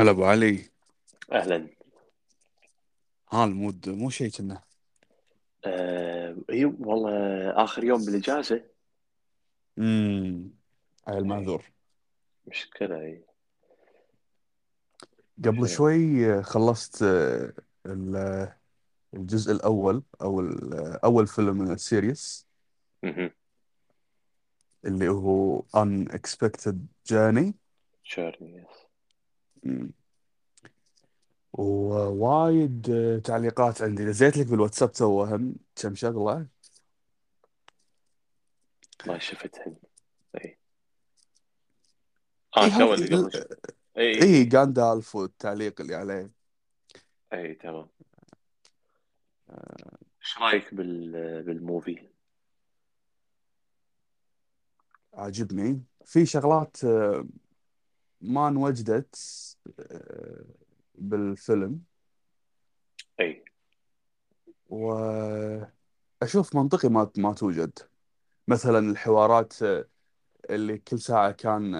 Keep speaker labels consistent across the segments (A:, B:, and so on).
A: هلا أبو علي.
B: أهلا.
A: ها المود مو شيء كنا.
B: آه اي والله آخر يوم بالإجازة.
A: امم على المعذور
B: مشكلة اي
A: قبل
B: ف...
A: شوي خلصت آه، ال- الجزء الأول أو ال- أول فيلم من ال series.
B: مهم.
A: اللي هو Unexpected Journey.
B: journey yes
A: مم. ووايد آه، تعليقات عندي. نزلت لك بالواتساب تو هم كم شغلة؟
B: ما شفتهن إي.
A: إي
B: آه
A: هذا
B: تو اللي قبل إي إي
A: إي
B: إي.
A: جاندالف والتعليق اللي عليه.
B: إي تمام. إيش رأيك بال... بال movie؟
A: عاجبني. في شغلات آه، ما انوجدت آه، بالفيلم.
B: أي.
A: وأشوف منطقي ما ما توجد. مثلا الحوارات اللي كل ساعة كان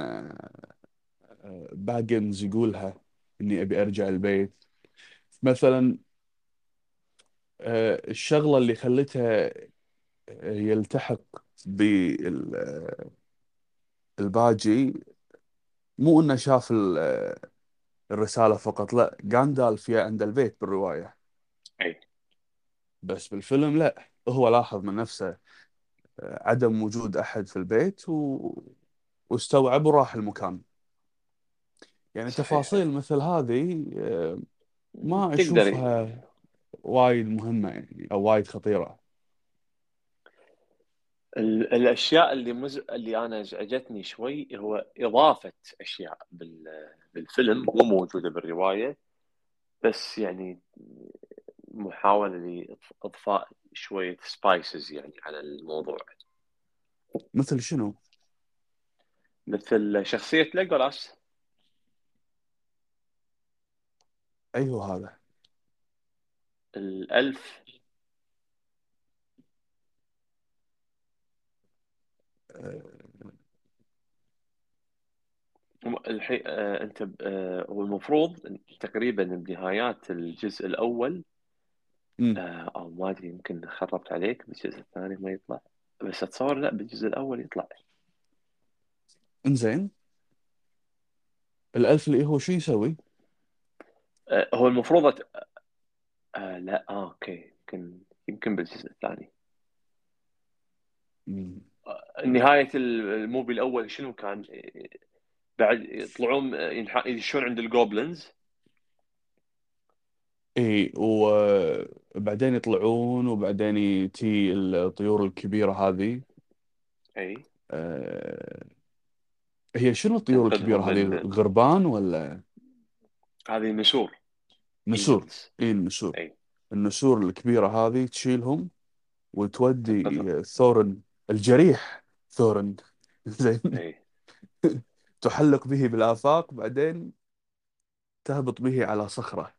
A: باجنز يقولها إني أبي أرجع البيت. مثلا آه، الشغلة اللي خلتها يلتحق بالباجي مو إنه شاف ال- الرسالة فقط لا جاندالف يا عند البيت بالرواية.
B: أي.
A: بس بالفيلم لا هو لاحظ من نفسه عدم وجود أحد في البيت و... واستوعب وراح المكان. يعني
B: صحيح.
A: تفاصيل مثل هذه آه، ما
B: تقدر
A: أشوفها وايد مهمة يعني أو وايد خطيرة.
B: ال... الأشياء اللي مز... اللي أنا أزعجتني شوي هو إضافة أشياء بال... بالفيلم مو موجودة بالرواية بس يعني محاولة لإضفاء شوية spices يعني على الموضوع
A: مثل شنو؟
B: مثل شخصية ليجولاس
A: أي هو هذا؟
B: الألف
A: آه،
B: الحين آه أنت ب- آه هو المفروض تقريبا بنهايات الجزء الأول
A: أمم،
B: آه أو ما أدري يمكن خربت عليك بالجزء الثاني ما يطلع بس أتصور لا بالجزء الأول يطلع
A: إنزين ال elf اللي هو شو يسوي؟
B: آه هو المفروض أت... آه لا آه okay يمكن يمكن بالجزء الثاني. نهاية ال movie الأول شنو كان؟ بعد يطلعون ينح- يدشون عند ال goblins.
A: إي وبعدين يطلعون وبعدين تي الطيور الكبيرة هذه.
B: إي.
A: آه، هي شنو الطيور الكبيرة
B: تنقذهم
A: هذه؟ الغربان ولا؟
B: هذه نسور.
A: نسور؟ إي النسور.
B: إي.
A: النسور الكبيرة هذه تشيلهم وتودي ثورن الجريح. ثورن. زين.
B: إي.
A: تحلق به بالآفاق بعدين تهبط به على صخرة.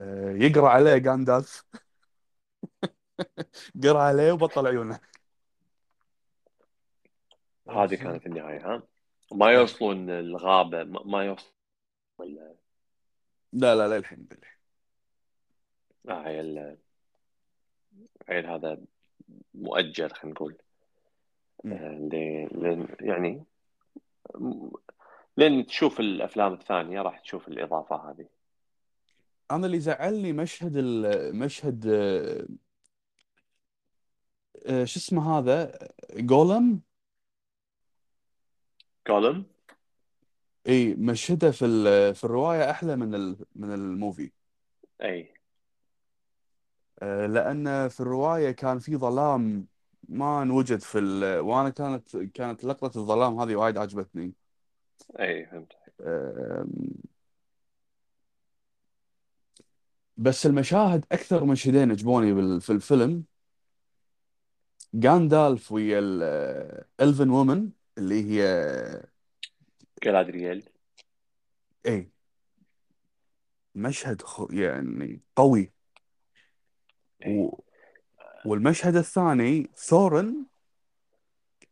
A: آه، يقرأ عليه غاندالف. قرأ عليه وبطل عيونه.
B: هذه كانت النهاية ها؟ ما
A: إيه.
B: يوصلون الغابة ما ما يوصل ولا
A: لا لا لا الحين للحين
B: آه عيل هذا مؤجل خلينا نقول. آه، لين يعني لين تشوف الأفلام الثانية راح تشوف الإضافة هذه.
A: أنا اللي زعلني مشهد ال- مشهد آه، آه، شو اسمه هذا؟ جولم؟
B: كولم
A: إي مشهده في في الرواية أحلى من من الموفي.
B: إي.
A: آه، لأن في الرواية كان في ظلام ما انوجد في ال... وأنا كانت كانت لقطة الظلام هذه وايد عجبتني.
B: اي فهمت.
A: بس المشاهد أكثر مشهدين عجبوني. في الفيلم. جاندالف ويا الإلفن وومن اللي هي
B: جلادرييل
A: إيه. مشهد خ... يعني قوي.
B: اي
A: و... والمشهد الثاني ثورن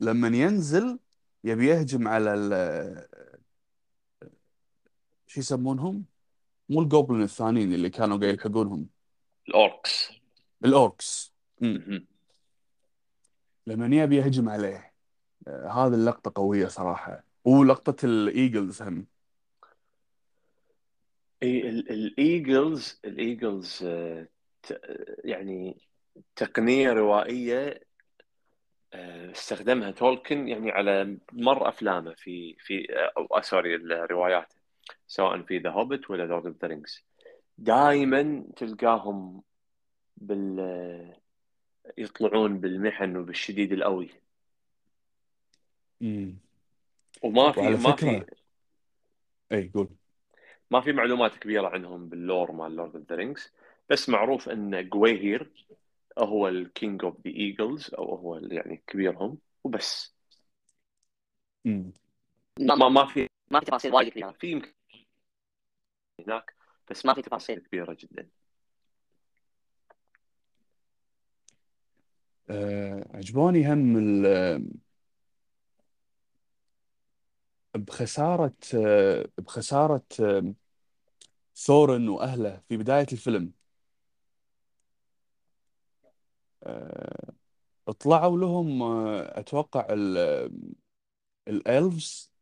A: لما ينزل يبي يهجم على ال شو يسمونهم؟ مو ال goblin الثانيين اللي كانوا قاعد يلحقونهم.
B: ال
A: orcs. ال
B: orcs.
A: لما يبي يهجم عليه. آه، هذه اللقطة قوية صراحة. ولقطة ال eagles هم.
B: اي ال- ال eagles ال eagles آه، يعني تقنية روائية آه، استخدمها تولكن يعني على مر أفلامه في في أو آه، sorry الروايات سواء في The Hobbit ولا Lord of the Rings دائما تلقاهم بال يطلعون بالمحن وبالشديد القوي.
A: امم
B: وما في
A: وعلى
B: ما في
A: اي قول.
B: ما في معلومات كبيرة عنهم بال lore مال Lord of the Rings بس معروف أن جوايهير هو ال king of the eagles أو هو يعني كبيرهم وبس.
A: امم
B: ما ما في ما في تفاصيل وايد كبيره في يمكن هناك بس ما في تفاصيل. كبيرة جدا.
A: آه عجبوني هم ال- بخسارة آه بخسارة آه ثورن وأهله في بداية الفيلم آه طلعوا لهم آه أتوقع ال- الإلفز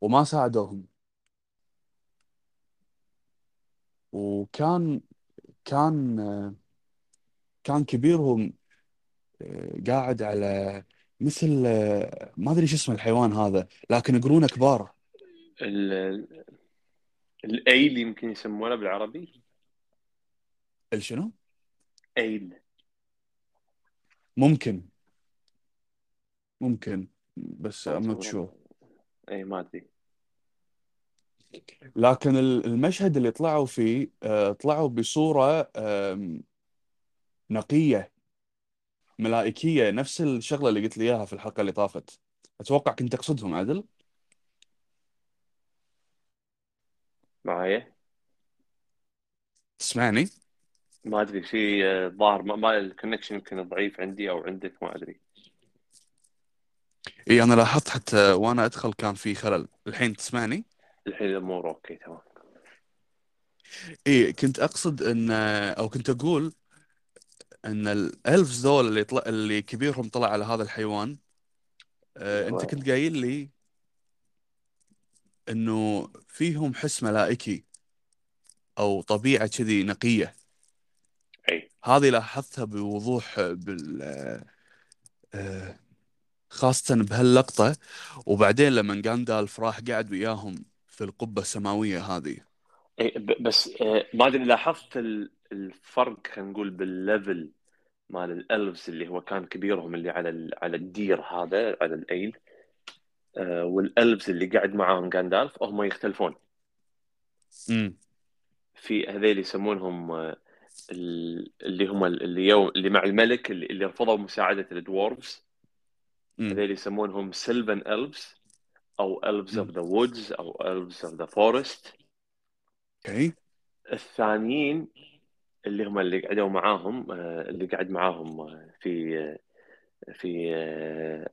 A: وما ساعدوهم. وكان كان آه كان كبيرهم آه قاعد على مثل آه ما أدري شو اسم الحيوان هذا لكن قرونه كبار.
B: ال- الأيل يمكن يسمونه بالعربي.
A: الشنو؟
B: ايل
A: ممكن. ممكن. بس I'm not sure.
B: اي ما أدري.
A: لكن ال- المشهد اللي طلعوا فيه آه، طلعوا بصورة آم، نقية ملائكية نفس الشغلة اللي قلت لي إياها في الحلقة اللي طافت. أتوقع كنت تقصدهم عدل
B: معايا
A: تسمعني؟
B: ما أدري في آه، ظاهر ما, ما ال connection يمكن ضعيف عندي أو عندك ما أدري.
A: إي أنا لاحظت حتى وأنا أدخل كان في خلل. الحين تسمعني؟
B: الحين الأمور okay تمام.
A: إي كنت أقصد أن أو كنت أقول أن الألفز ذول اللي طلع اللي كبيرهم طلع على هذا الحيوان آه،
B: هو
A: كنت قايل لي أنه فيهم حس ملائكي أو طبيعة كذي نقية.
B: اي
A: هذه لاحظتها بوضوح بال آه، خاصة بهاللقطة. وبعدين لما جاندالف راح قعد وياهم في القبة السماوية هذه.
B: ب- بس آه، ما أدري لاحظت ال- الفرق خلينا نقول بال level مال ال elves اللي هو كان كبيرهم اللي على ال- على الدير هذا على الايل آه، وال elves اللي قاعد معاهم جاندالف هم يختلفون.
A: امم
B: في هذيل يسمونهم اللي هم ال- اللي مع الملك اللي, اللي رفضوا مساعدة ال dwarves
A: امم
B: هذيل يسمونهم Silvan elves أو
A: أمم.
B: of the woods أو elves of the forest.
A: okay.
B: الثانيين اللي هم اللي قعدوا معاهم آه، اللي قعد معاهم آه، في آه، في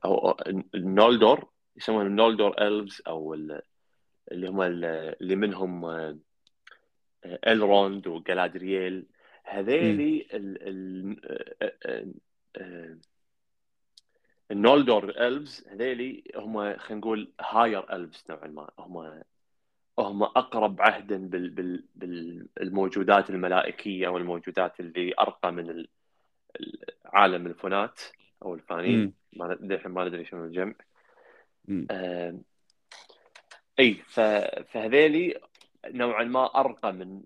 B: أو النولدور يسمونهم النولدور elves أو ال- اللي هم ال- اللي منهم إلروند وجلادرييل ال- آه، آه، آه، النولدور ألفز هذيلي هم خلينا نقول هاير ألفز نوعا ما. هم هم أقرب عهدا بال بال بالموجودات الملائكية والموجودات اللي أرقى من ال- عالم الفونات أو الفانين ما للحين ما ندري شنو الجمع. آه، إي فهذيلي نوعا ما أرقى من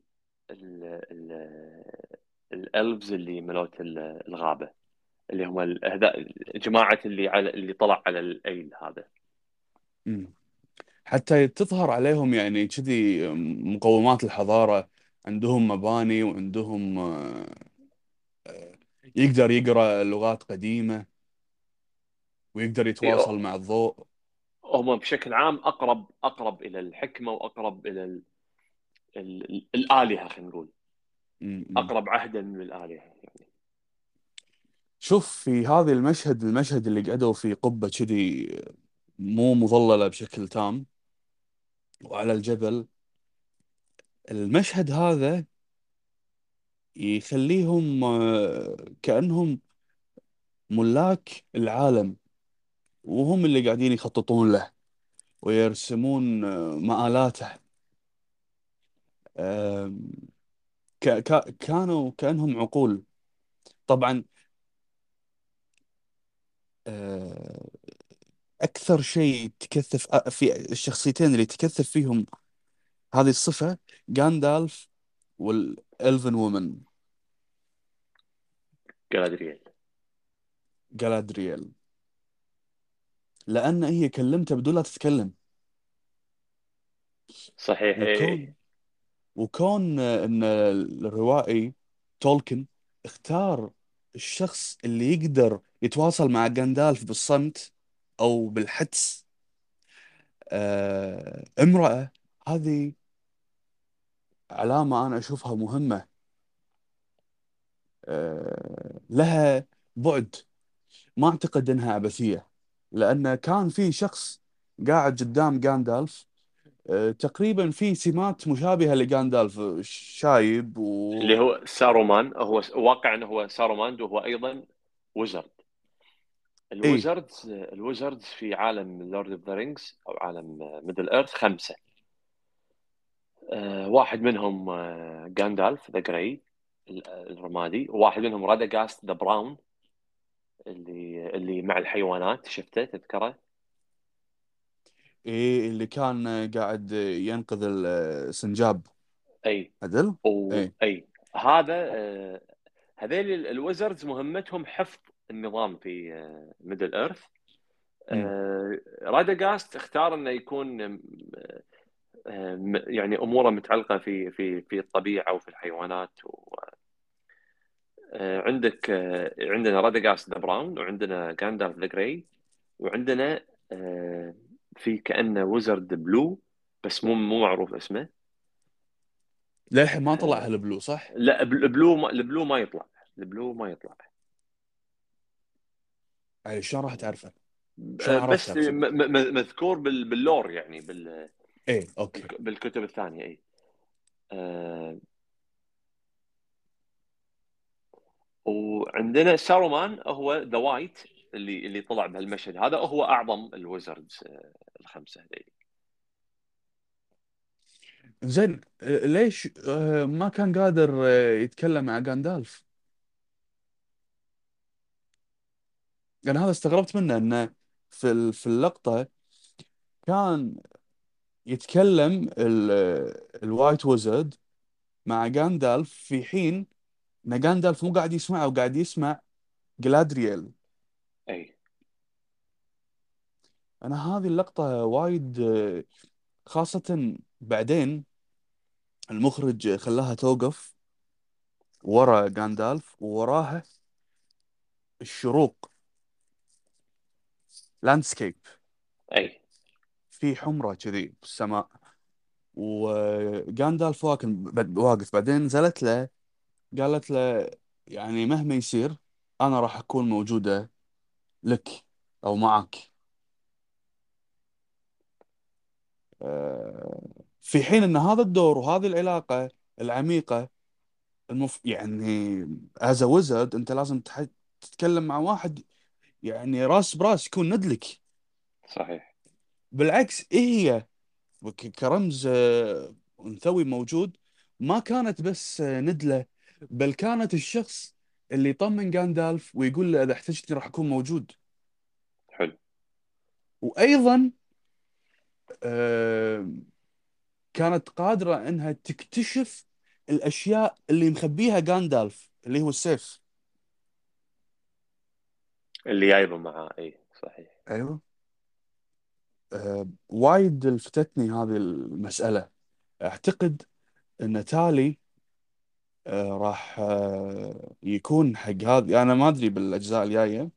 B: الألفز اللي ملوت ال- الغابة اللي هم هذا جماعة اللي على اللي طلع على الأيل هذا
A: أمم. حتى تظهر عليهم يعني كذي مقومات الحضارة عندهم مباني وعندهم آه، آه، يقدر يقرأ لغات قديمة ويقدر
B: إي،
A: يتواصل مع الضوء
B: هم بشكل عام اقرب أقرب إلى الحكمة وأقرب إلى ال ال الآلهة خلينا نقول. أقرب عهدا من الالهه يعني.
A: شوف في هذه المشهد المشهد اللي قعدوا في قبة كذي مو مظللة بشكل تام وعلى الجبل المشهد هذا يخليهم آه، كأنهم ملاك العالم وهم اللي قاعدين يخططون له ويرسمون آه، مآلاته. ك ك كانوا كأنهم عقول. طبعا آه، أكثر شيء تكثف آه، في الشخصيتين اللي تكثف فيهم هذه الصفة غاندالف والإلفن وومن.
B: جالادريال
A: جالادرييل لأن هي كلمته بدون لا تتكلم.
B: صحيح إيه.
A: وكون وكون إن الروائي تولكن اختار الشخص اللي يقدر يتواصل مع غاندالف بالصمت أو بالحدس آه امرأة. هذه علامة أنا أشوفها مهمة. آه لها بعد. ما أعتقد إنها عبثية لأن كان في شخص قاعد قدام غاندالف آه، تقريبا في سمات مشابهة لغاندالف شايب و
B: اللي هو سارومان هو واقعا هو سارومان وهو أيضا wizard
A: اي
B: ال wizards ال wizards في عالم Lord of the Rings أو عالم Middle Earth خمسة. آه، واحد منهم آه، غاندالف the Grey الرمادي وواحد منهم راداغاست the Brown اللي اللي مع الحيوانات شفته تذكره؟
A: إيه اللي كان قاعد ينقذ السنجاب.
B: أي.
A: عدل؟
B: و... أي. هذا آه، هذيل ال- ال wizards مهمتهم حفظ النظام في Middle Earth
A: مم.
B: راداغاست اختار إنه يكون آه، آه، يعني أموره متعلقة في في في الطبيعة وفي الحيوانات و... آه، عندك آه، عندنا راداغاست the Brown وعندنا غاندالف the Grey وعندنا آه، في كأنه wizard blue بس مو مو معروف اسمه.
A: للحين ما طلع
B: آه،
A: هال blue صح؟
B: لا بل- ال blue ما ال blue ما يطلع. ال blue ما يطلع.
A: يعني شلون راح تعرفه؟
B: آه، بس مذكور بال- بال lore يعني بال-
A: إيه okay.
B: بالك- بالكتب الثانية اي آه، وعندنا سارومان هو the White اللي اللي طلع بهالمشهد هذا هو أعظم ال wizards آه، الخمسة هذيل
A: زين آه، ليش آه، ما كان قادر يتكلم مع غاندالف؟ أنا هذا استغربت منه انه في في اللقطة كان يتكلم ال- ال White Wizard مع غاندالف في حين إن غاندالف مو قاعد يسمعه وقاعد يسمع جلادرييل
B: أي.
A: أنا هذه اللقطة وايد آه، خاصة بعدين المخرج خلاها توقف ورا غاندالف ووراها الشروق. لاندسكيب
B: أي.
A: في حمرة كذي بالسماء. وغاندالف واقف واقف. بعدين نزلت له قالت له يعني مهما يصير أنا راح أكون موجودة لك أو معك. آه، في حين أن هذا الدور وهذه العلاقة العميقة المف... يعني از ويزرد أنت لازم تح... تتكلم مع واحد يعني راس براس يكون ندلك.
B: صحيح.
A: بالعكس إيه هي؟ كرمز آه، أنثوي موجود. ما كانت بس آه، ندلة بل كانت الشخص اللي يطمن غاندالف ويقول له إذا احتجتني راح أكون موجود.
B: حلو.
A: وأيضا آه، كانت قادرة إنها تكتشف الأشياء اللي مخبيها غاندالف اللي هو السيف.
B: اللي جايبه معاه اي صحيح.
A: أيوه. آه، وايد لفتتني هذه المسألة. أعتقد إن تالي آه، راح آه، يكون حق هذه. أنا ما أدري بالأجزاء الجاية.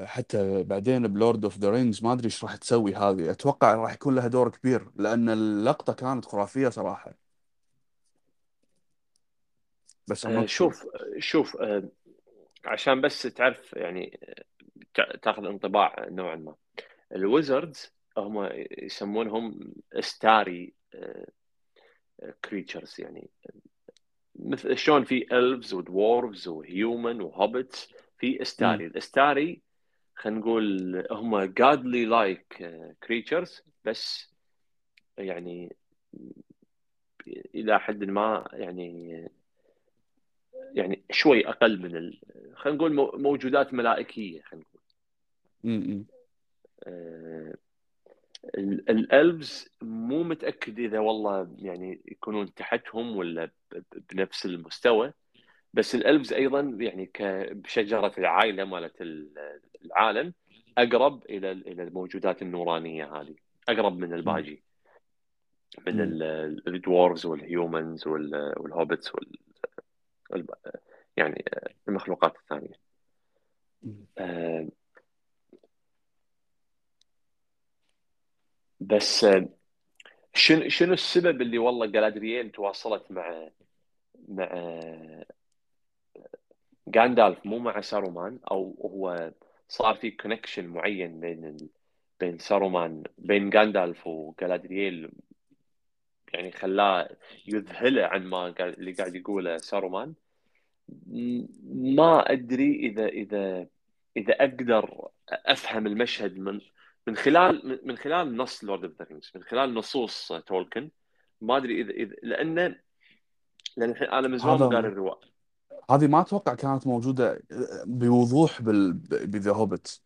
A: حتى بعدين ب Lord of the Rings ما أدري إيش راح تسوي هذه. أتوقع راح يكون لها دور كبير لأن اللقطة كانت خرافية صراحة. بس I'm
B: آه،
A: sure
B: شوف شوف آه، عشان بس تعرف يعني تا- تأخذ انطباع نوعا ما. ال wizards هم يسمونهم starry creatures يعني. مثل شلون في elves و dwarves و human و hobbits في استاري الاستاري خلينا نقول هم godly like creatures بس يعني إلى حد ما يعني يعني شوي أقل من ال... خلينا نقول مو- موجودات ملائكية خلينا نقول. آه، الالفز مو متأكد إذا والله يعني يكونون تحتهم ولا بنفس المستوى بس ال elves أيضا يعني بشجرة العائلة مالت ال- العالم أقرب إلى إلى الموجودات النورانية هذه أقرب من الباجي من
A: ال-
B: ال dwarves وال humans وال- وال hobbits وال وال- يعني المخلوقات الثانية. بس شنو شنو السبب اللي والله جالادرييل تواصلت مع مع جاندالف مو مع سارومان أو هو صار في كونكشن معين بين ال... بين سارومان بين جاندالف وجالادرييل يعني خلاه يذهله عن ما اللي قاعد يقوله سارومان. ما أدري إذا إذا إذا أقدر أفهم المشهد من من خلال من خلال نص Lord of the Rings من خلال نصوص تولكن ما أدري إذا إذا لأنه لأن أنا من زمان قاري الرواية.
A: هذه ما أتوقع كانت موجودة بوضوح بال ب The
B: Hobbit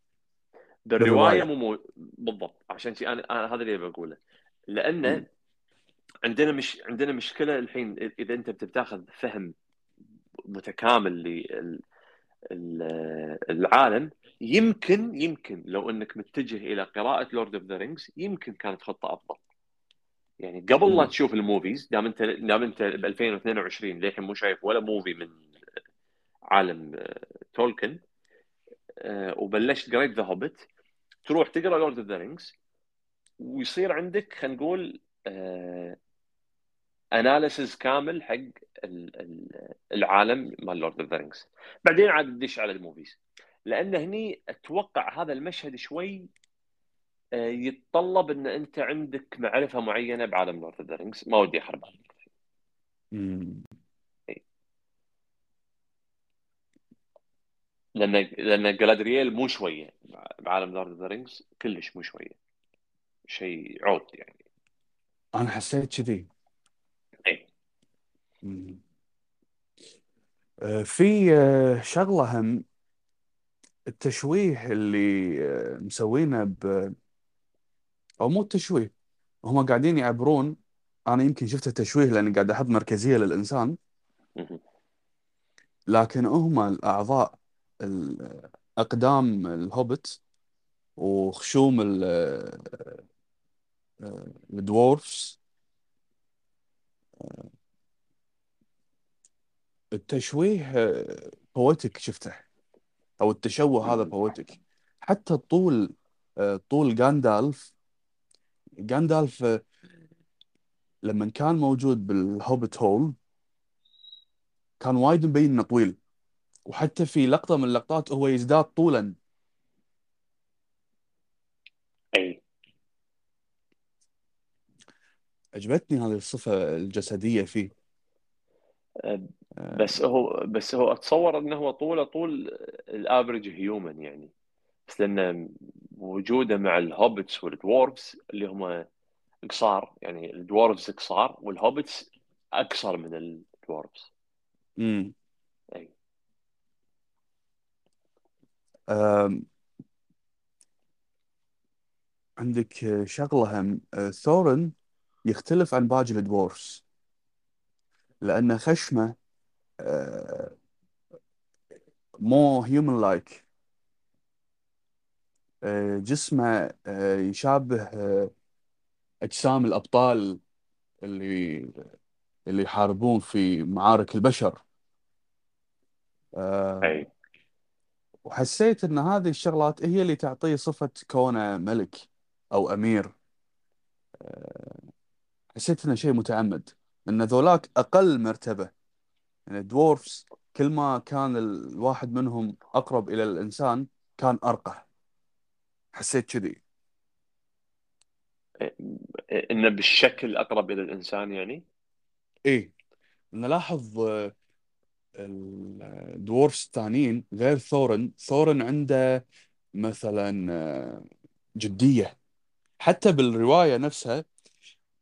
A: بالرواية.
B: مو مو بالضبط. عشان شي أنا هذا اللي بقوله
A: لأن
B: عندنا مش عندنا مشكلة الحين إذا أنت بتاخذ فهم متكامل للعالم يمكن يمكن لو إنك متجه إلى قراءة Lord of the Rings يمكن كانت خطة أفضل. يعني قبل لا تشوف ال movies دام أنت دام أنت ب 2022 للحين مو شايف ولا movie من عالم آه، تولكن آه، وبلشت قريت The Hobbit تروح تقرأ Lord of the Rings ويصير عندك خلينا نقول analysis كامل حق ال- ال- العالم مال Lord of the Rings بعدين عاد تدش على ال movies. لأن هني أتوقع هذا المشهد شوي آه، يتطلب إن أنت عندك معرفة معينة بعالم Lord of the Rings ما ودي احرب عليك لأن لأن جلادرييل مو شوية. بعالم Lord of the Rings كلش مو شوية. شيء عود يعني.
A: أنا حسيت كذي. مم. آه، في آه، شغلة هم التشويه اللي آه، مسوينه ب أو مو التشويه هم قاعدين يعبرون أنا يمكن شفت التشويه لأني قاعد أحط مركزية
B: للإنسان.
A: لكن هم الأعضاء ال- اقدام الهوبت وخشوم ال- آه، الدوورفز التشويه بويتك شفته أو التشوه هذا
B: مهم.
A: بويتك حتى الطول آه، طول جاندالف جاندالف آه، لما كان موجود بالهوبت هول كان وايد مبين إنه طويل. وحتى في لقطة من اللقطات هو يزداد طولا.
B: أي.
A: عجبتني هذه الصفة الجسدية فيه.
B: آه،
A: آه،
B: بس هو بس هو اتصور انه هو طوله طول ال average human يعني. بس لأن وجوده مع ال Hobbits وال Dwarves اللي هم قصار يعني ال Dwarves قصار وال Hobbits اقصر من ال Dwarves
A: امم
B: أي.
A: آم، عندك آه، شغلة هم. آه، ثورن يختلف عن باقي ال Dwarves لأن خشمة مو human like جسمه آه، يشابه آه، أجسام الأبطال اللي اللي يحاربون في معارك البشر. آه،
B: أي.
A: وحسيت إن هذه الشغلات هي اللي تعطيه صفة كونه ملك أو أمير. حسيت إنه شيء متعمد. إن ذولاك أقل مرتبة. يعني الدوورفز كل ما كان الواحد منهم أقرب إلى الإنسان كان أرقى. حسيت كذي.
B: انه بالشكل أقرب إلى الإنسان يعني؟
A: إيه. نلاحظ آه، الدوورفز الثانيين غير ثورن. ثورن عنده مثلا آه، جدية. حتى بالرواية نفسها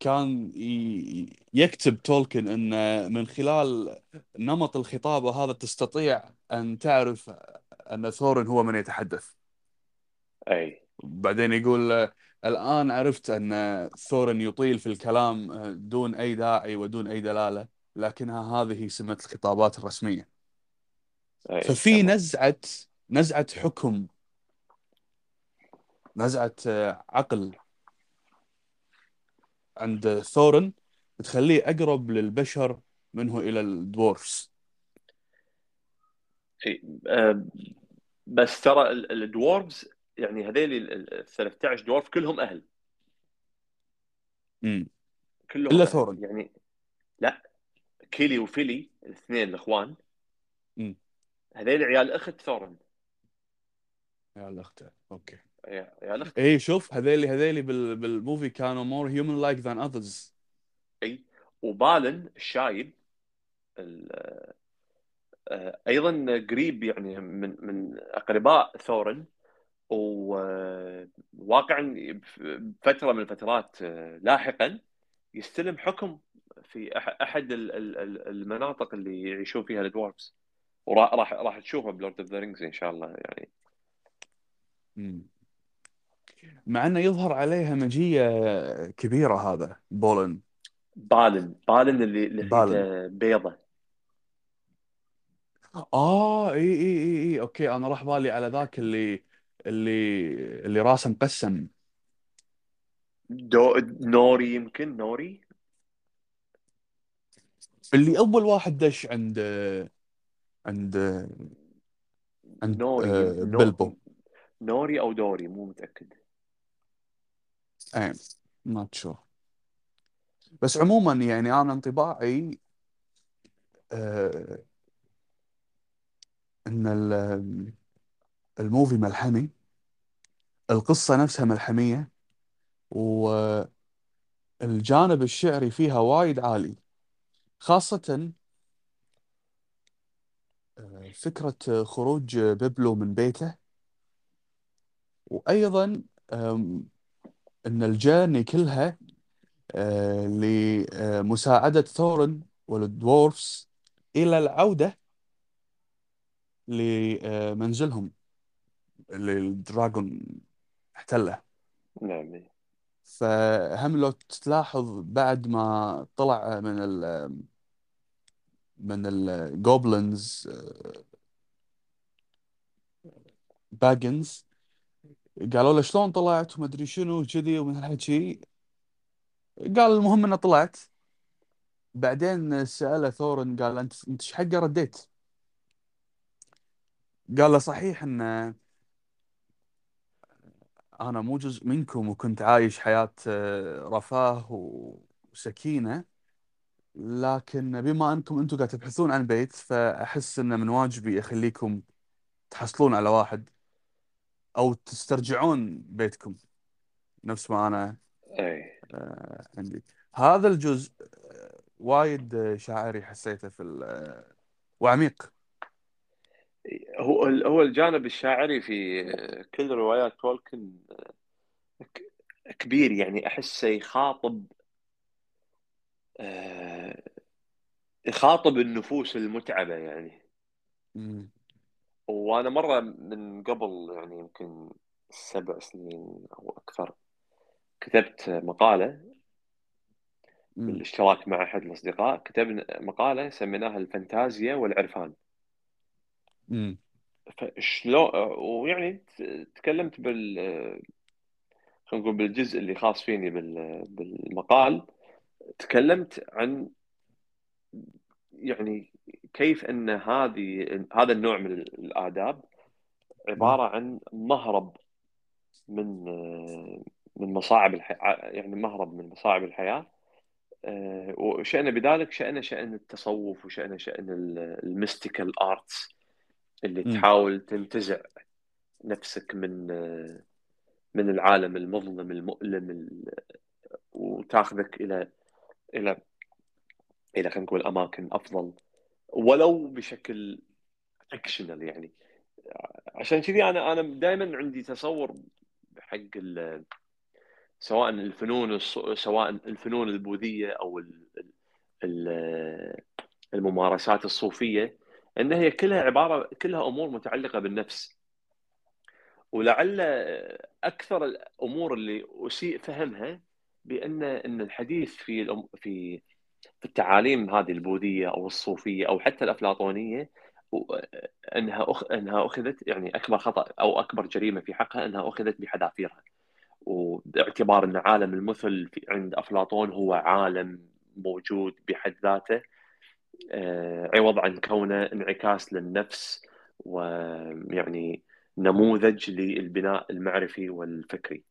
A: كان يكتب تولكن أن من خلال نمط الخطابة هذا تستطيع أن تعرف أن ثورن هو من يتحدث.
B: أي.
A: بعدين يقول الآن عرفت أن ثورن يطيل في الكلام دون أي داعي ودون أي دلالة لكنها هذه سمة الخطابات الرسمية.
B: أي
A: ففي
B: تمام.
A: نزعة نزعة حكم نزعة آه، عقل عند ثورن تخليه أقرب للبشر منه إلى ال Dwarves
B: إي. آه، بس ترى ال- ال Dwarves يعني هذيل ال ال- 13 dwarf كلهم أهل.
A: امم
B: كلهم
A: إلا
B: أهل.
A: ثورن.
B: يعني لا كيلي وفيلي الاثنين الإخوان.
A: امم
B: هذيل عيال أخت ثورن.
A: يا الأخت أوكي. إيه شوف هذيلي هذيلي بال... بال movie كانوا more human like than others.
B: إي وبالن الشايب ال- آه، أيضا قريب يعني من من أقرباء ثورن وواقعا فترة من الفترات آه، لاحقا يستلم حكم في أحد ال- ال- ال- المناطق اللي يعيشون فيها ال Dwarves. وراح راح راح تشوفه ب Lord of the Rings إن شاء الله يعني.
A: مع أنه يظهر عليها مجية كبيرة هذا بولن.
B: بالن بالن اللي
A: بالن.
B: لحيته بيضة.
A: آه إي إي إي إي أوكي أنا راح بالي على ذاك اللي اللي اللي راسه مقسم.
B: دو نوري يمكن نوري؟
A: اللي أول واحد دش عند عند عند
B: نوري
A: آه،
B: نو
A: بلبو
B: نوري أو دوري مو متأكد.
A: اي ما sure بس عموما يعني أنا انطباعي آه، إن ال- ال movie ملحمي القصة نفسها ملحمية والجانب الشعري فيها وايد عالي. خاصة آه، فكرة خروج بيبلو من بيته. وأيضا أن الجيرني كلها آه، لمساعدة ثورن والدوورفز إلى العودة لمنزلهم اللي الدراغون احتله
B: نعم.
A: فهم لو تلاحظ بعد ما طلع من ال من ال Goblins باجنز قالوا له شلون طلعت وما أدري شنو كذي ومن هالحكي. قال المهم إنه طلعت. بعدين سأله ثورن قال أنت أنت إيش حقه رديت؟ قال له صحيح إن أنا مو جزء منكم وكنت عايش حياة آه، رفاه وسكينة. لكن بما أنكم أنتم قاعد تبحثون عن بيت فأحس انه من واجبي أخليكم تحصلون على واحد. أو تسترجعون بيتكم. نفس ما أنا
B: اي
A: آه، عندي. هذا الجزء آه، وايد آه، شاعري حسيته في آه، وعميق.
B: هو هو الجانب الشاعري في كل روايات تولكن كبير. يعني أحسه يخاطب يخاطب النفوس المتعبة يعني.
A: مم.
B: وأنا مرة من قبل يعني يمكن سبع سنين أو أكثر كتبت مقالة
A: مم.
B: بالاشتراك مع أحد الأصدقاء كتبنا مقالة سميناها الفانتازيا والعرفان
A: مم.
B: فشلون ويعني تكلمت بال خلينا نقول بالجزء اللي خاص فيني بال... بالمقال تكلمت عن يعني كيف إن هذه هذا النوع من الآداب عبارة عن مهرب من من مصاعب الحياة يعني مهرب من مصاعب الحياة آه، وشأن بذلك شأن شأن التصوف وشأن شأن ال mystical arts اللي
A: مم.
B: تحاول تنتزع نفسك من من العالم المظلم المؤلم ال- وتاخذك إلى إلى إلى خلينا نقول أماكن أفضل ولو بشكل fictional يعني. عشان كذي أنا أنا دائما عندي تصور حق سواء الفنون سواء الفنون البوذية أو ال- ال- الممارسات الصوفية إن هي كلها عباره كلها أمور متعلقة بالنفس. ولعل أكثر الأمور اللي أسيء فهمها بان إن الحديث في في التعاليم هذه البوذية أو الصوفية أو حتى الأفلاطونية إنها أخ... إنها أخذت يعني أكبر خطأ أو أكبر جريمة في حقها إنها أخذت بحذافيرها وباعتبار إن عالم المثل في عند أفلاطون هو عالم موجود بحد ذاته آه، عوض عن كونه انعكاس للنفس ويعني نموذج للبناء المعرفي والفكري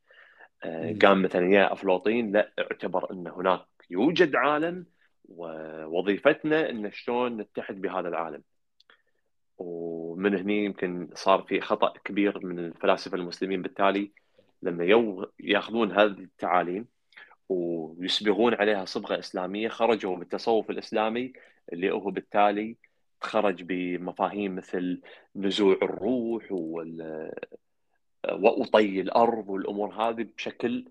B: آه،. قام مثلا يا أفلاطين لا اعتبر إن هناك يوجد عالم ووظيفتنا إن شلون نتحد بهذا العالم. ومن هني يمكن صار في خطأ كبير من الفلاسفة المسلمين بالتالي لما يو ياخذون هذه التعاليم ويصبغون عليها صبغة إسلامية خرجوا بالتصوف الإسلامي اللي هو بالتالي خرج بمفاهيم مثل نزوع الروح وال وطي الأرض والأمور هذه بشكل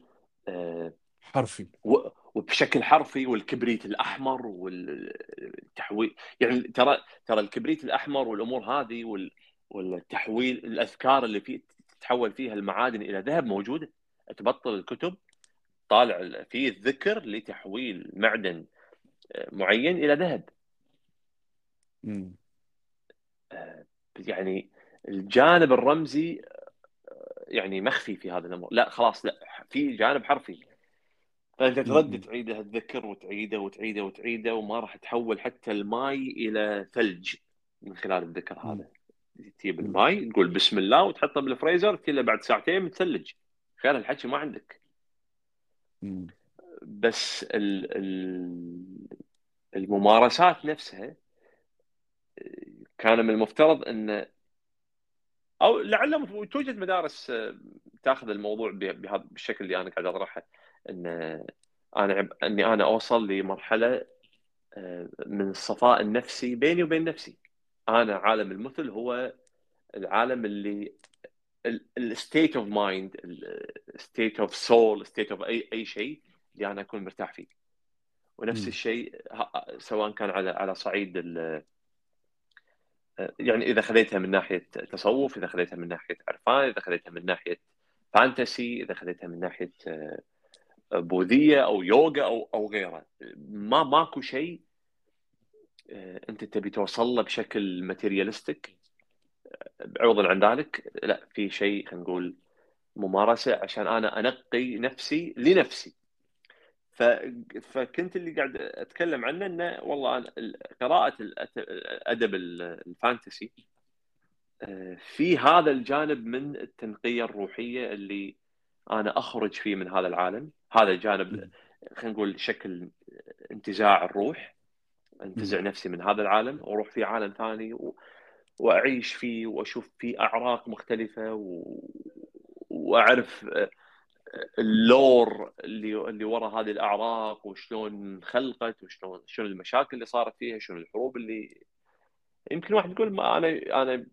B: آه،
A: حرفي.
B: و- وبشكل حرفي والكبريت الأحمر والتحويل يعني ترى ترى الكبريت الأحمر والأمور هذه وال- والتحويل الاذكار اللي فيه تتحول فيها المعادن إلى ذهب موجودة. تبطل الكتب طالع فيه الذكر لتحويل معدن معين إلى ذهب.
A: مم.
B: يعني الجانب الرمزي يعني مخفي في هذا الأمر. لا خلاص لا في جانب حرفي. فانت ترد. تعيده الذكر وتعيده وتعيده وتعيده وما راح تحول حتى الماي إلى ثلج من خلال الذكر. هذا تجيب. الماي تقول بسم الله وتحطه بالفريزر كله بعد ساعتين متثلج غير الحكي ما عندك. بس ال ال الممارسات نفسها كان من المفترض إن أو لعل توجد مدارس آه، تأخذ الموضوع بهذا بالشكل اللي أنا قاعد أطرحه إن أنا عب... إني أنا أوصل لمرحله آه، من الصفاء النفسي بيني وبين نفسي أنا عالم المثل هو العالم اللي ال state of mind ال state of soul state of أي أي شيء اللي أنا أكون مرتاح فيه ونفس. الشيء سواء كان على على صعيد ال- يعني إذا خذيتها من ناحية تصوف إذا خذيتها من ناحية عرفان إذا خذيتها من ناحية fantasy إذا خذيتها من ناحية آه، بوذية أو يوغا أو أو غيره. ما ماكو شيء آه، أنت تبي توصل له بشكل materialistic عوضا عن ذلك لا في شيء خلينا نقول ممارسة عشان أنا أنقي نفسي لنفسي. ف... فكنت اللي قاعد أتكلم عنه إنه والله أنا قراءة الادب ال fantasy آه، في هذا الجانب من التنقية الروحية اللي أنا أخرج فيه من هذا العالم. هذا الجانب. خلينا نقول شكل انتزاع الروح انتزع. نفسي من هذا العالم وأروح في عالم ثاني و... وأعيش فيه وأشوف فيه أعراق مختلفة و... وأعرف آه، اللور اللي اللي ورا هذه الأعراق وشلون خلقت وشلون شنو المشاكل اللي صارت فيها شنو الحروب اللي يمكن واحد يقول ما أنا أنا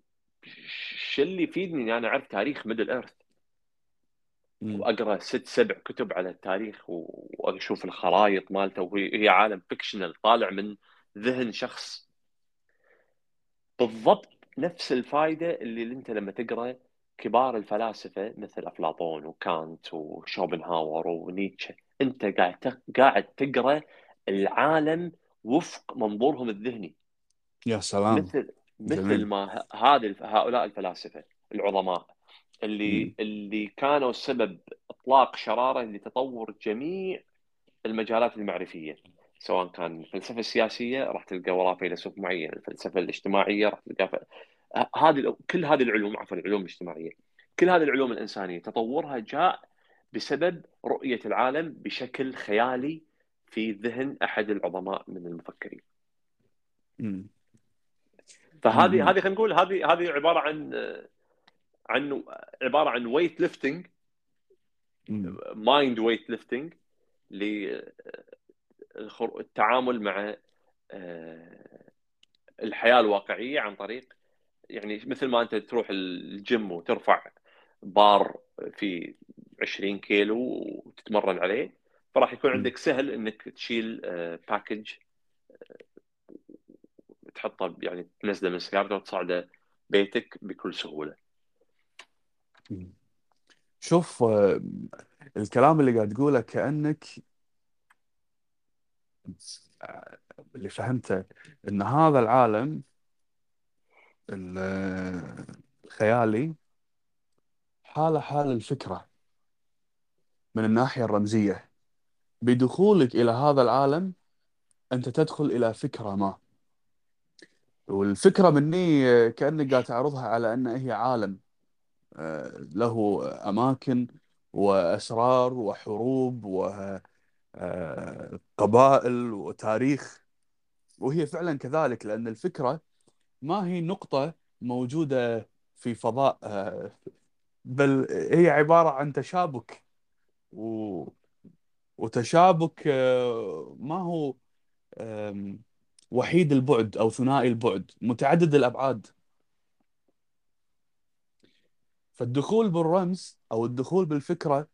B: شو اللي يفيدني إني أنا أعرف تاريخ Middle
A: Earth.
B: وأقرأ ست سبع كتب على التاريخ وأشوف الخرائط مالته وهي هي عالم fictional طالع من ذهن شخص. بالضبط نفس الفائدة اللي أنت لما تقرأ كبار الفلاسفة مثل أفلاطون وكانت وشوبنهاور ونيتشه. أنت قاعد قاعد تقرأ العالم وفق منظورهم الذهني.
A: يا سلام.
B: مثل مثل ما هذه هؤلاء الفلاسفة العظماء. اللي
A: مم.
B: اللي كانوا سبب إطلاق شرارة لتطور جميع المجالات المعرفية سواء كان الفلسفة السياسية راح تلقى وراء فيلسوف معين، الفلسفة الاجتماعية راح تلقى هذه كل هذه العلوم عفوا العلوم الاجتماعية كل هذه العلوم الإنسانية تطورها جاء بسبب رؤية العالم بشكل خيالي في ذهن أحد العظماء من المفكرين
A: مم.
B: فهذه. هذه خلينا نقول هذه هذه عبارة عن عن عبارة عن weight
A: lifting.
B: Mind weight lifting للتعامل مع آه، الحياة الواقعية عن طريق يعني مثل ما أنت تروح الجيم وترفع بار في 20 كيلو وتتمرن عليه فراح يكون. عندك سهل إنك تشيل باكج تحطه يعني تنزله من سيارته وتصعده بيتك بكل
A: سهولة. شوف آه، الكلام اللي قاعد تقوله كأنك اللي فهمته إن هذا العالم ال- آه، الخيالي حاله حال الفكرة من الناحية الرمزية. بدخولك إلى هذا العالم أنت تدخل إلى فكرة ما. والفكرة مني آه، كأنك قاعد تعرضها على أن هي عالم. له أماكن وأسرار وحروب وقبائل وتاريخ. وهي فعلا كذلك لأن الفكرة ما هي نقطة موجودة في فضاء بل هي عبارة عن تشابك. و... وتشابك ما هو وحيد البعد أو ثنائي البعد متعدد الأبعاد. فالدخول بالرمز أو الدخول بالفكرة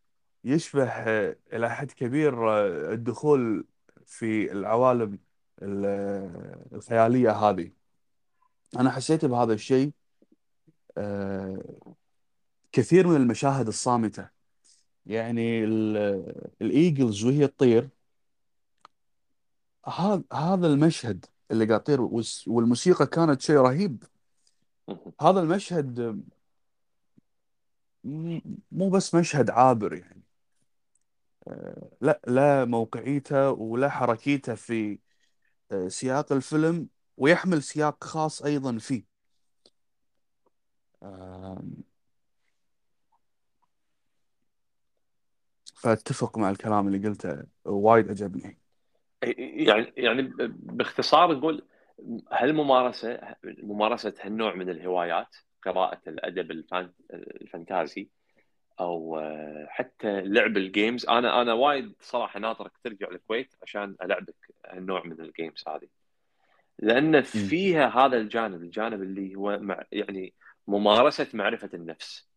A: يشبه آه، إلى حد كبير آه، الدخول في العوالم ال- آه، الخيالية هذه. أنا حسيت بهذا الشيء كثير من المشاهد الصامتة. يعني ال- الإيجلز وهي تطير هذا المشهد اللي قاعد والس- والموسيقى كانت شيء رهيب. هذا المشهد مو بس مشهد عابر يعني. آه، لا لا موقعيته ولا حركيته في آه، سياق الفيلم ويحمل سياق خاص أيضا فيه. فأتفق مع الكلام اللي قلته وايد عجبني.
B: يعني يعني باختصار نقول هل ممارسة ممارسة هالنوع من الهوايات قراءة الأدب الفان الفانتازي أو آه، حتى لعب ال games. أنا أنا وايد صراحة ناطرك ترجع الكويت عشان ألعبك هالنوع من ال games هذه. لأن فيها هذا الجانب الجانب اللي هو مع يعني ممارسة معرفة النفس.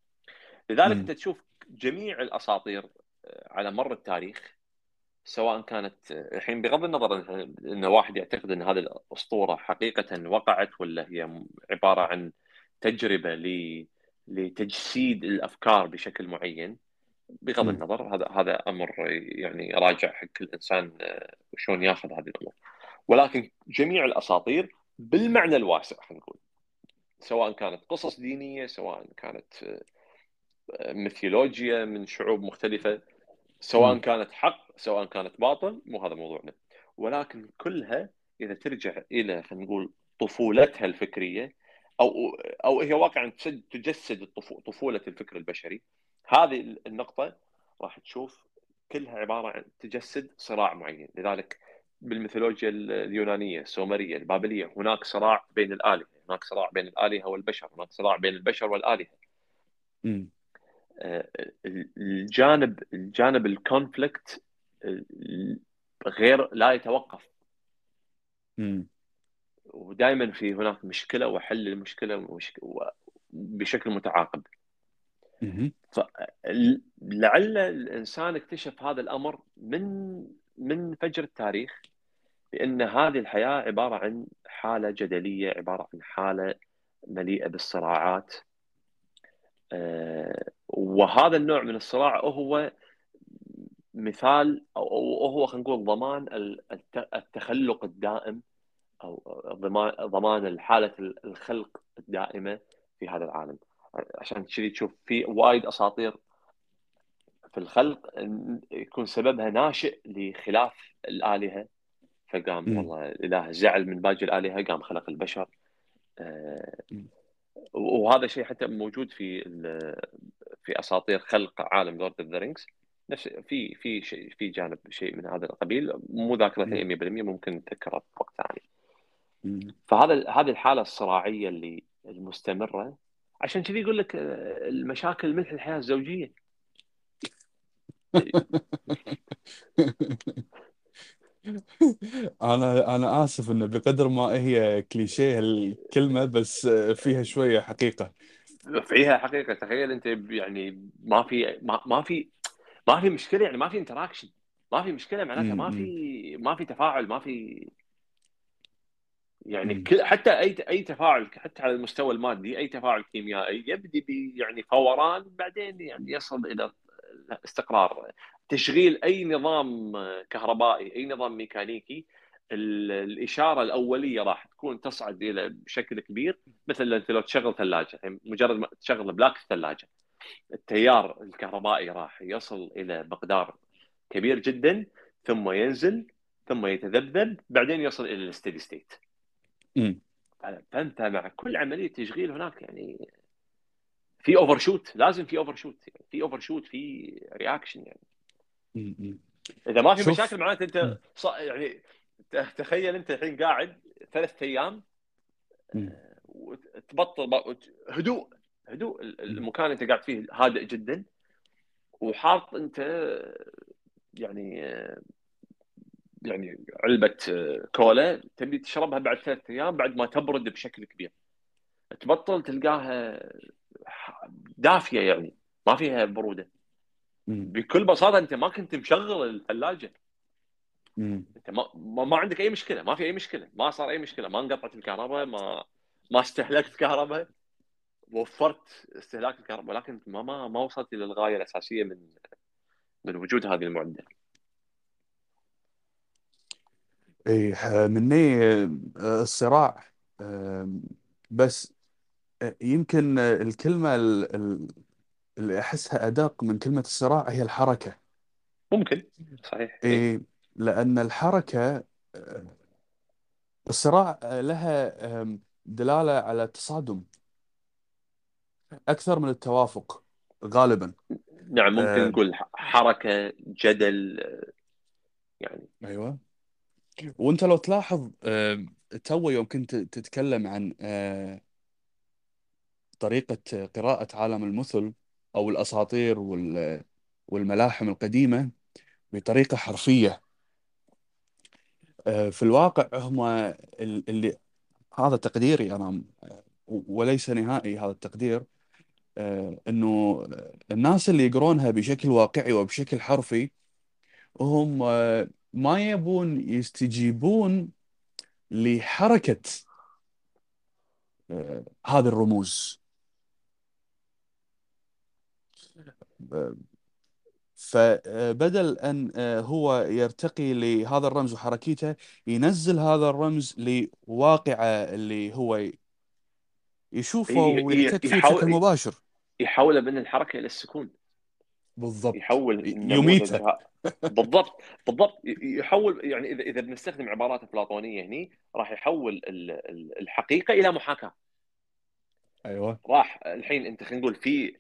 B: لذلك. انت تشوف جميع الأساطير آه، على مر التاريخ سواء كانت الحين بغض النظر إن واحد يعتقد إن هذه الأسطورة حقيقة وقعت ولا هي عبارة عن تجربة لتجسيد الأفكار بشكل معين بغض. النظر هذا هذا أمر يعني راجع حق كل انسان آه، وشلون ياخذ هذه الأمور ولكن جميع الأساطير بالمعنى الواسع خلينا نقول سواء كانت قصص دينية سواء كانت آه، ميثولوجيا من شعوب مختلفة سواء. كانت حق سواء كانت باطل مو هذا موضوعنا ولكن كلها إذا ترجع إلى خلينا نقول طفولتها الفكرية أو أو هي واقعا تجسد طفولة الفكر البشري. هذه النقطة راح تشوف كلها عبارة عن تجسد صراع معين. لذلك بالميثولوجيا اليونانية السومرية البابلية هناك صراع بين الآلهة. هناك صراع بين الآلهة والبشر. هناك صراع بين البشر والآلهة.
A: مم.
B: الجانب الجانب الكونفليكت غير لا يتوقف.
A: مم.
B: ودائما في هناك مشكلة وحل المشكلة ومشك- و- بشكل متعاقب. لعل الإنسان اكتشف هذا الأمر من من فجر التاريخ بأن هذه الحياة عبارة عن حالة جدلية عبارة عن حالة مليئة بالصراعات آه، وهذا النوع من الصراع هو مثال أو هو خلينا نقول ضمان الت- التخلق الدائم أو ضمان حالة الخلق الدائمة في هذا العالم عشان كذي تشوف في وايد أساطير في الخلق يكون سببها ناشئ لخلاف الآلهة فقام
A: مم.
B: والله الاله زعل من باقي الآلهة قام خلق البشر آه،. وهذا شيء حتى موجود في في أساطير خلق عالم Lord of the Rings نفس في في شيء في جانب شيء من هذا القبيل مو ذاكرة
A: مم.
B: 100% ممكن نتذكره بوقت ثاني. فهذا هذه الحالة الصراعية اللي المستمرة. عشان كذي يقول لك آه، المشاكل ملح الحياة الزوجية.
A: أنا أنا آسف إنه بقدر ما هي كليشيه الكلمة بس فيها شوية حقيقة.
B: فيها حقيقة. تخيل أنت يعني ما في ما, ما في ما في مشكلة يعني ما في interaction ما في مشكلة معناتها ما. في ما في تفاعل ما في يعني. كل حتى أي أي تفاعل حتى على المستوى المادي أي تفاعل كيميائي يبدي يعني فوران بعدين يعني يصل إلى استقرار. تشغيل أي نظام كهربائي أي نظام ميكانيكي ال- الإشارة الأولية راح تكون تصعد إلى بشكل كبير. مثل انت لو تشغل ثلاجة يعني مجرد ما تشغل plug الثلاجة التيار الكهربائي راح يصل إلى مقدار كبير جدا ثم ينزل ثم يتذبذب بعدين يصل إلى ال steady state
A: مم.
B: فأنت مع كل عملية تشغيل هناك يعني في overshoot لازم في overshoot يعني في overshoot في reaction يعني
A: مم.
B: إذا ما في
A: شوف.
B: مشاكل معناته. أنت ص... يعني تخيل أنت الحين قاعد ثلاث أيام
A: مم.
B: وتبطل هدوء هدوء ال- المكان اللي أنت قاعد فيه هادئ جدا وحاط أنت يعني يعني علبة كولا تبي تشربها بعد ثلاث أيام بعد ما تبرد بشكل كبير تبطل تلقاها دافية يعني ما فيها
A: برودة.
B: بكل بساطة أنت ما كنت مشغل الثلاجه. أنت ما, ما عندك أي مشكلة ما في أي مشكلة ما صار أي مشكلة ما انقطعت الكهرباء ما ما استهلكت كهرباء وفرت استهلاك الكهرباء ولكن ما ما ما وصلت إلى الغاية الأساسية من من وجود هذه المعدة
A: اي مني آه، الصراع بس آه، يمكن آه، الكلمة ال- ال- اللي أحسها أدق من كلمة الصراع هي الحركة.
B: ممكن. صحيح. إيه.
A: إيه لأن الحركة الصراع لها آم، دلالة على التصادم. أكثر من التوافق غالبا.
B: نعم ممكن
A: آه.
B: نقول ح- حركة جدل يعني
A: أيوة. وأنت لو تلاحظ آه، تو يوم كنت تتكلم عن آه، طريقة قراءة عالم المثل أو الأساطير وال- والملاحم القديمة بطريقة حرفية. آه، في الواقع هم ال- اللي هذا تقديري أنا آه، وليس نهائي هذا التقدير آه، إنه الناس اللي يقرونها بشكل واقعي وبشكل حرفي هم آه، ما يبون يستجيبون لحركة آه، هذه الرموز. آه، فبدل أن آه، هو يرتقي لهذا الرمز وحركيته ينزل هذا الرمز لواقعة اللي هو يشوفه
B: ي- ي-
A: ويحتك فيه
B: يحاول-
A: بشكل مباشر.
B: يحول من الحركة إلى السكون.
A: بالضبط.
B: يحول
A: ي-
B: النموذج
A: يميته
B: ها- بالضبط. بالضبط. يحول يعني اذا إذا بنستخدم عبارات افلاطونيه هني راح يحول ال- ال- الحقيقة إلى محاكاة.
A: أيوه.
B: راح الحين أنت خلينا نقول في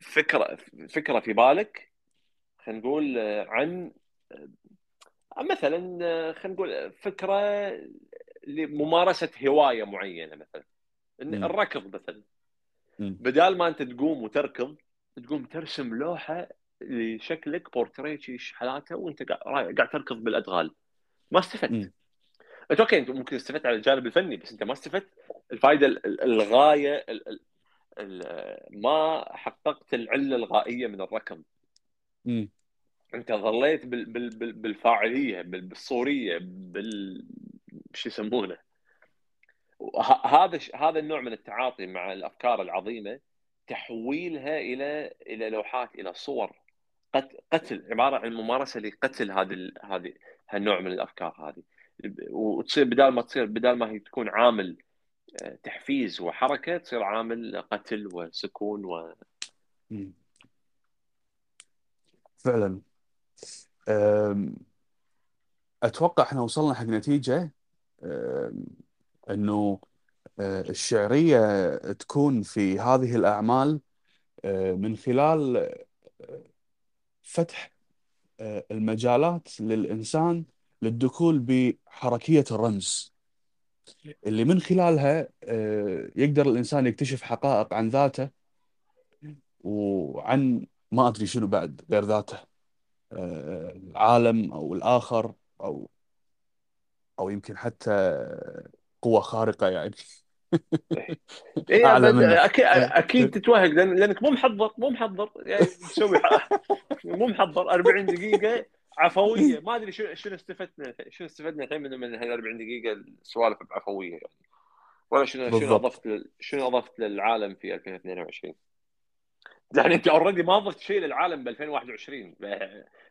B: فكرة فكرة في بالك خلينا نقول عن مثلا خلينا نقول فكرة لممارسة هواية معينة مثلا. الركض مثلا. بدال ما أنت تقوم وتركض تقوم ترسم لوحة لشكلك بورتريه حالاته وانت قاعد قاعد تركض بالأدغال. ما استفدت. انت أوكي أنت ممكن استفدت على الجانب الفني بس أنت ما استفدت. الفائده ال- ال- الغاية ال- ال- ال- ما حققت العلة الغائية من الركض.
A: مم.
B: أنت ظليت بال بال بال بالفاعلية بال بالصورية بال شو يسمونه؟ هذا هذا النوع من التعاطي مع الأفكار العظيمة تحويلها إلى إلى لوحات إلى صور. قت- قتل عبارة عن ممارسة لقتل هذه هذه هالنوع من الأفكار هذه. وتصير بدال ما تصير بدال ما هي تكون عامل آه، تحفيز وحركة تصير عامل قتل وسكون و.
A: فعلا. أتوقع إحنا وصلنا حق نتيجة. أم، إنه الشعرية تكون في هذه الأعمال أه، من خلال أه، فتح آه، المجالات للإنسان للدخول بحركية الرمز. اللي من خلالها آه، يقدر الإنسان يكتشف حقائق عن ذاته وعن ما أدري شنو بعد غير ذاته. آه، العالم أو الآخر أو أو يمكن حتى قوة خارقة يعني.
B: اي
A: أعلى
B: أبد
A: منه
B: أكيد أكيد تتوهق لأن لأنك مو محضر مو محضر يعني تسوي مو محضر. 40 دقيقة عفوية. ما أدري شنو شنو استفدنا شنو استفدنا الحين من من هال 40 دقيقة السوالف بعفوية يعني. ولا شنو شنو أضفت شنو أضفت للعالم في 2022 يعني أنت اوريدي ما أضفت شيء للعالم ب 2021 ب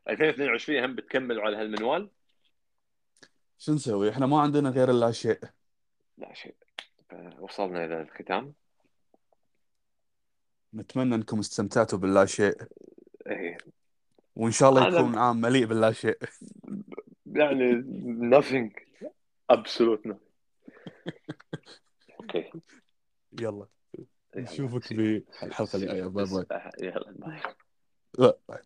B: 2022 هم بتكمل على هالمنوال؟
A: شو نسوي؟ إحنا ما عندنا غير اللا شيء
B: لا شيء. وصلنا إلى الختام.
A: نتمنى أنكم استمتعتوا باللا شيء.
B: إيه.
A: وإن شاء الله يكون عام مليء باللا شيء.
B: يعني nothing. Absolute nothing. Okay
A: يلا. نشوفك
B: see
A: بالحلقة
B: see
A: الجاية. Bye
B: يلا. Bye
A: bye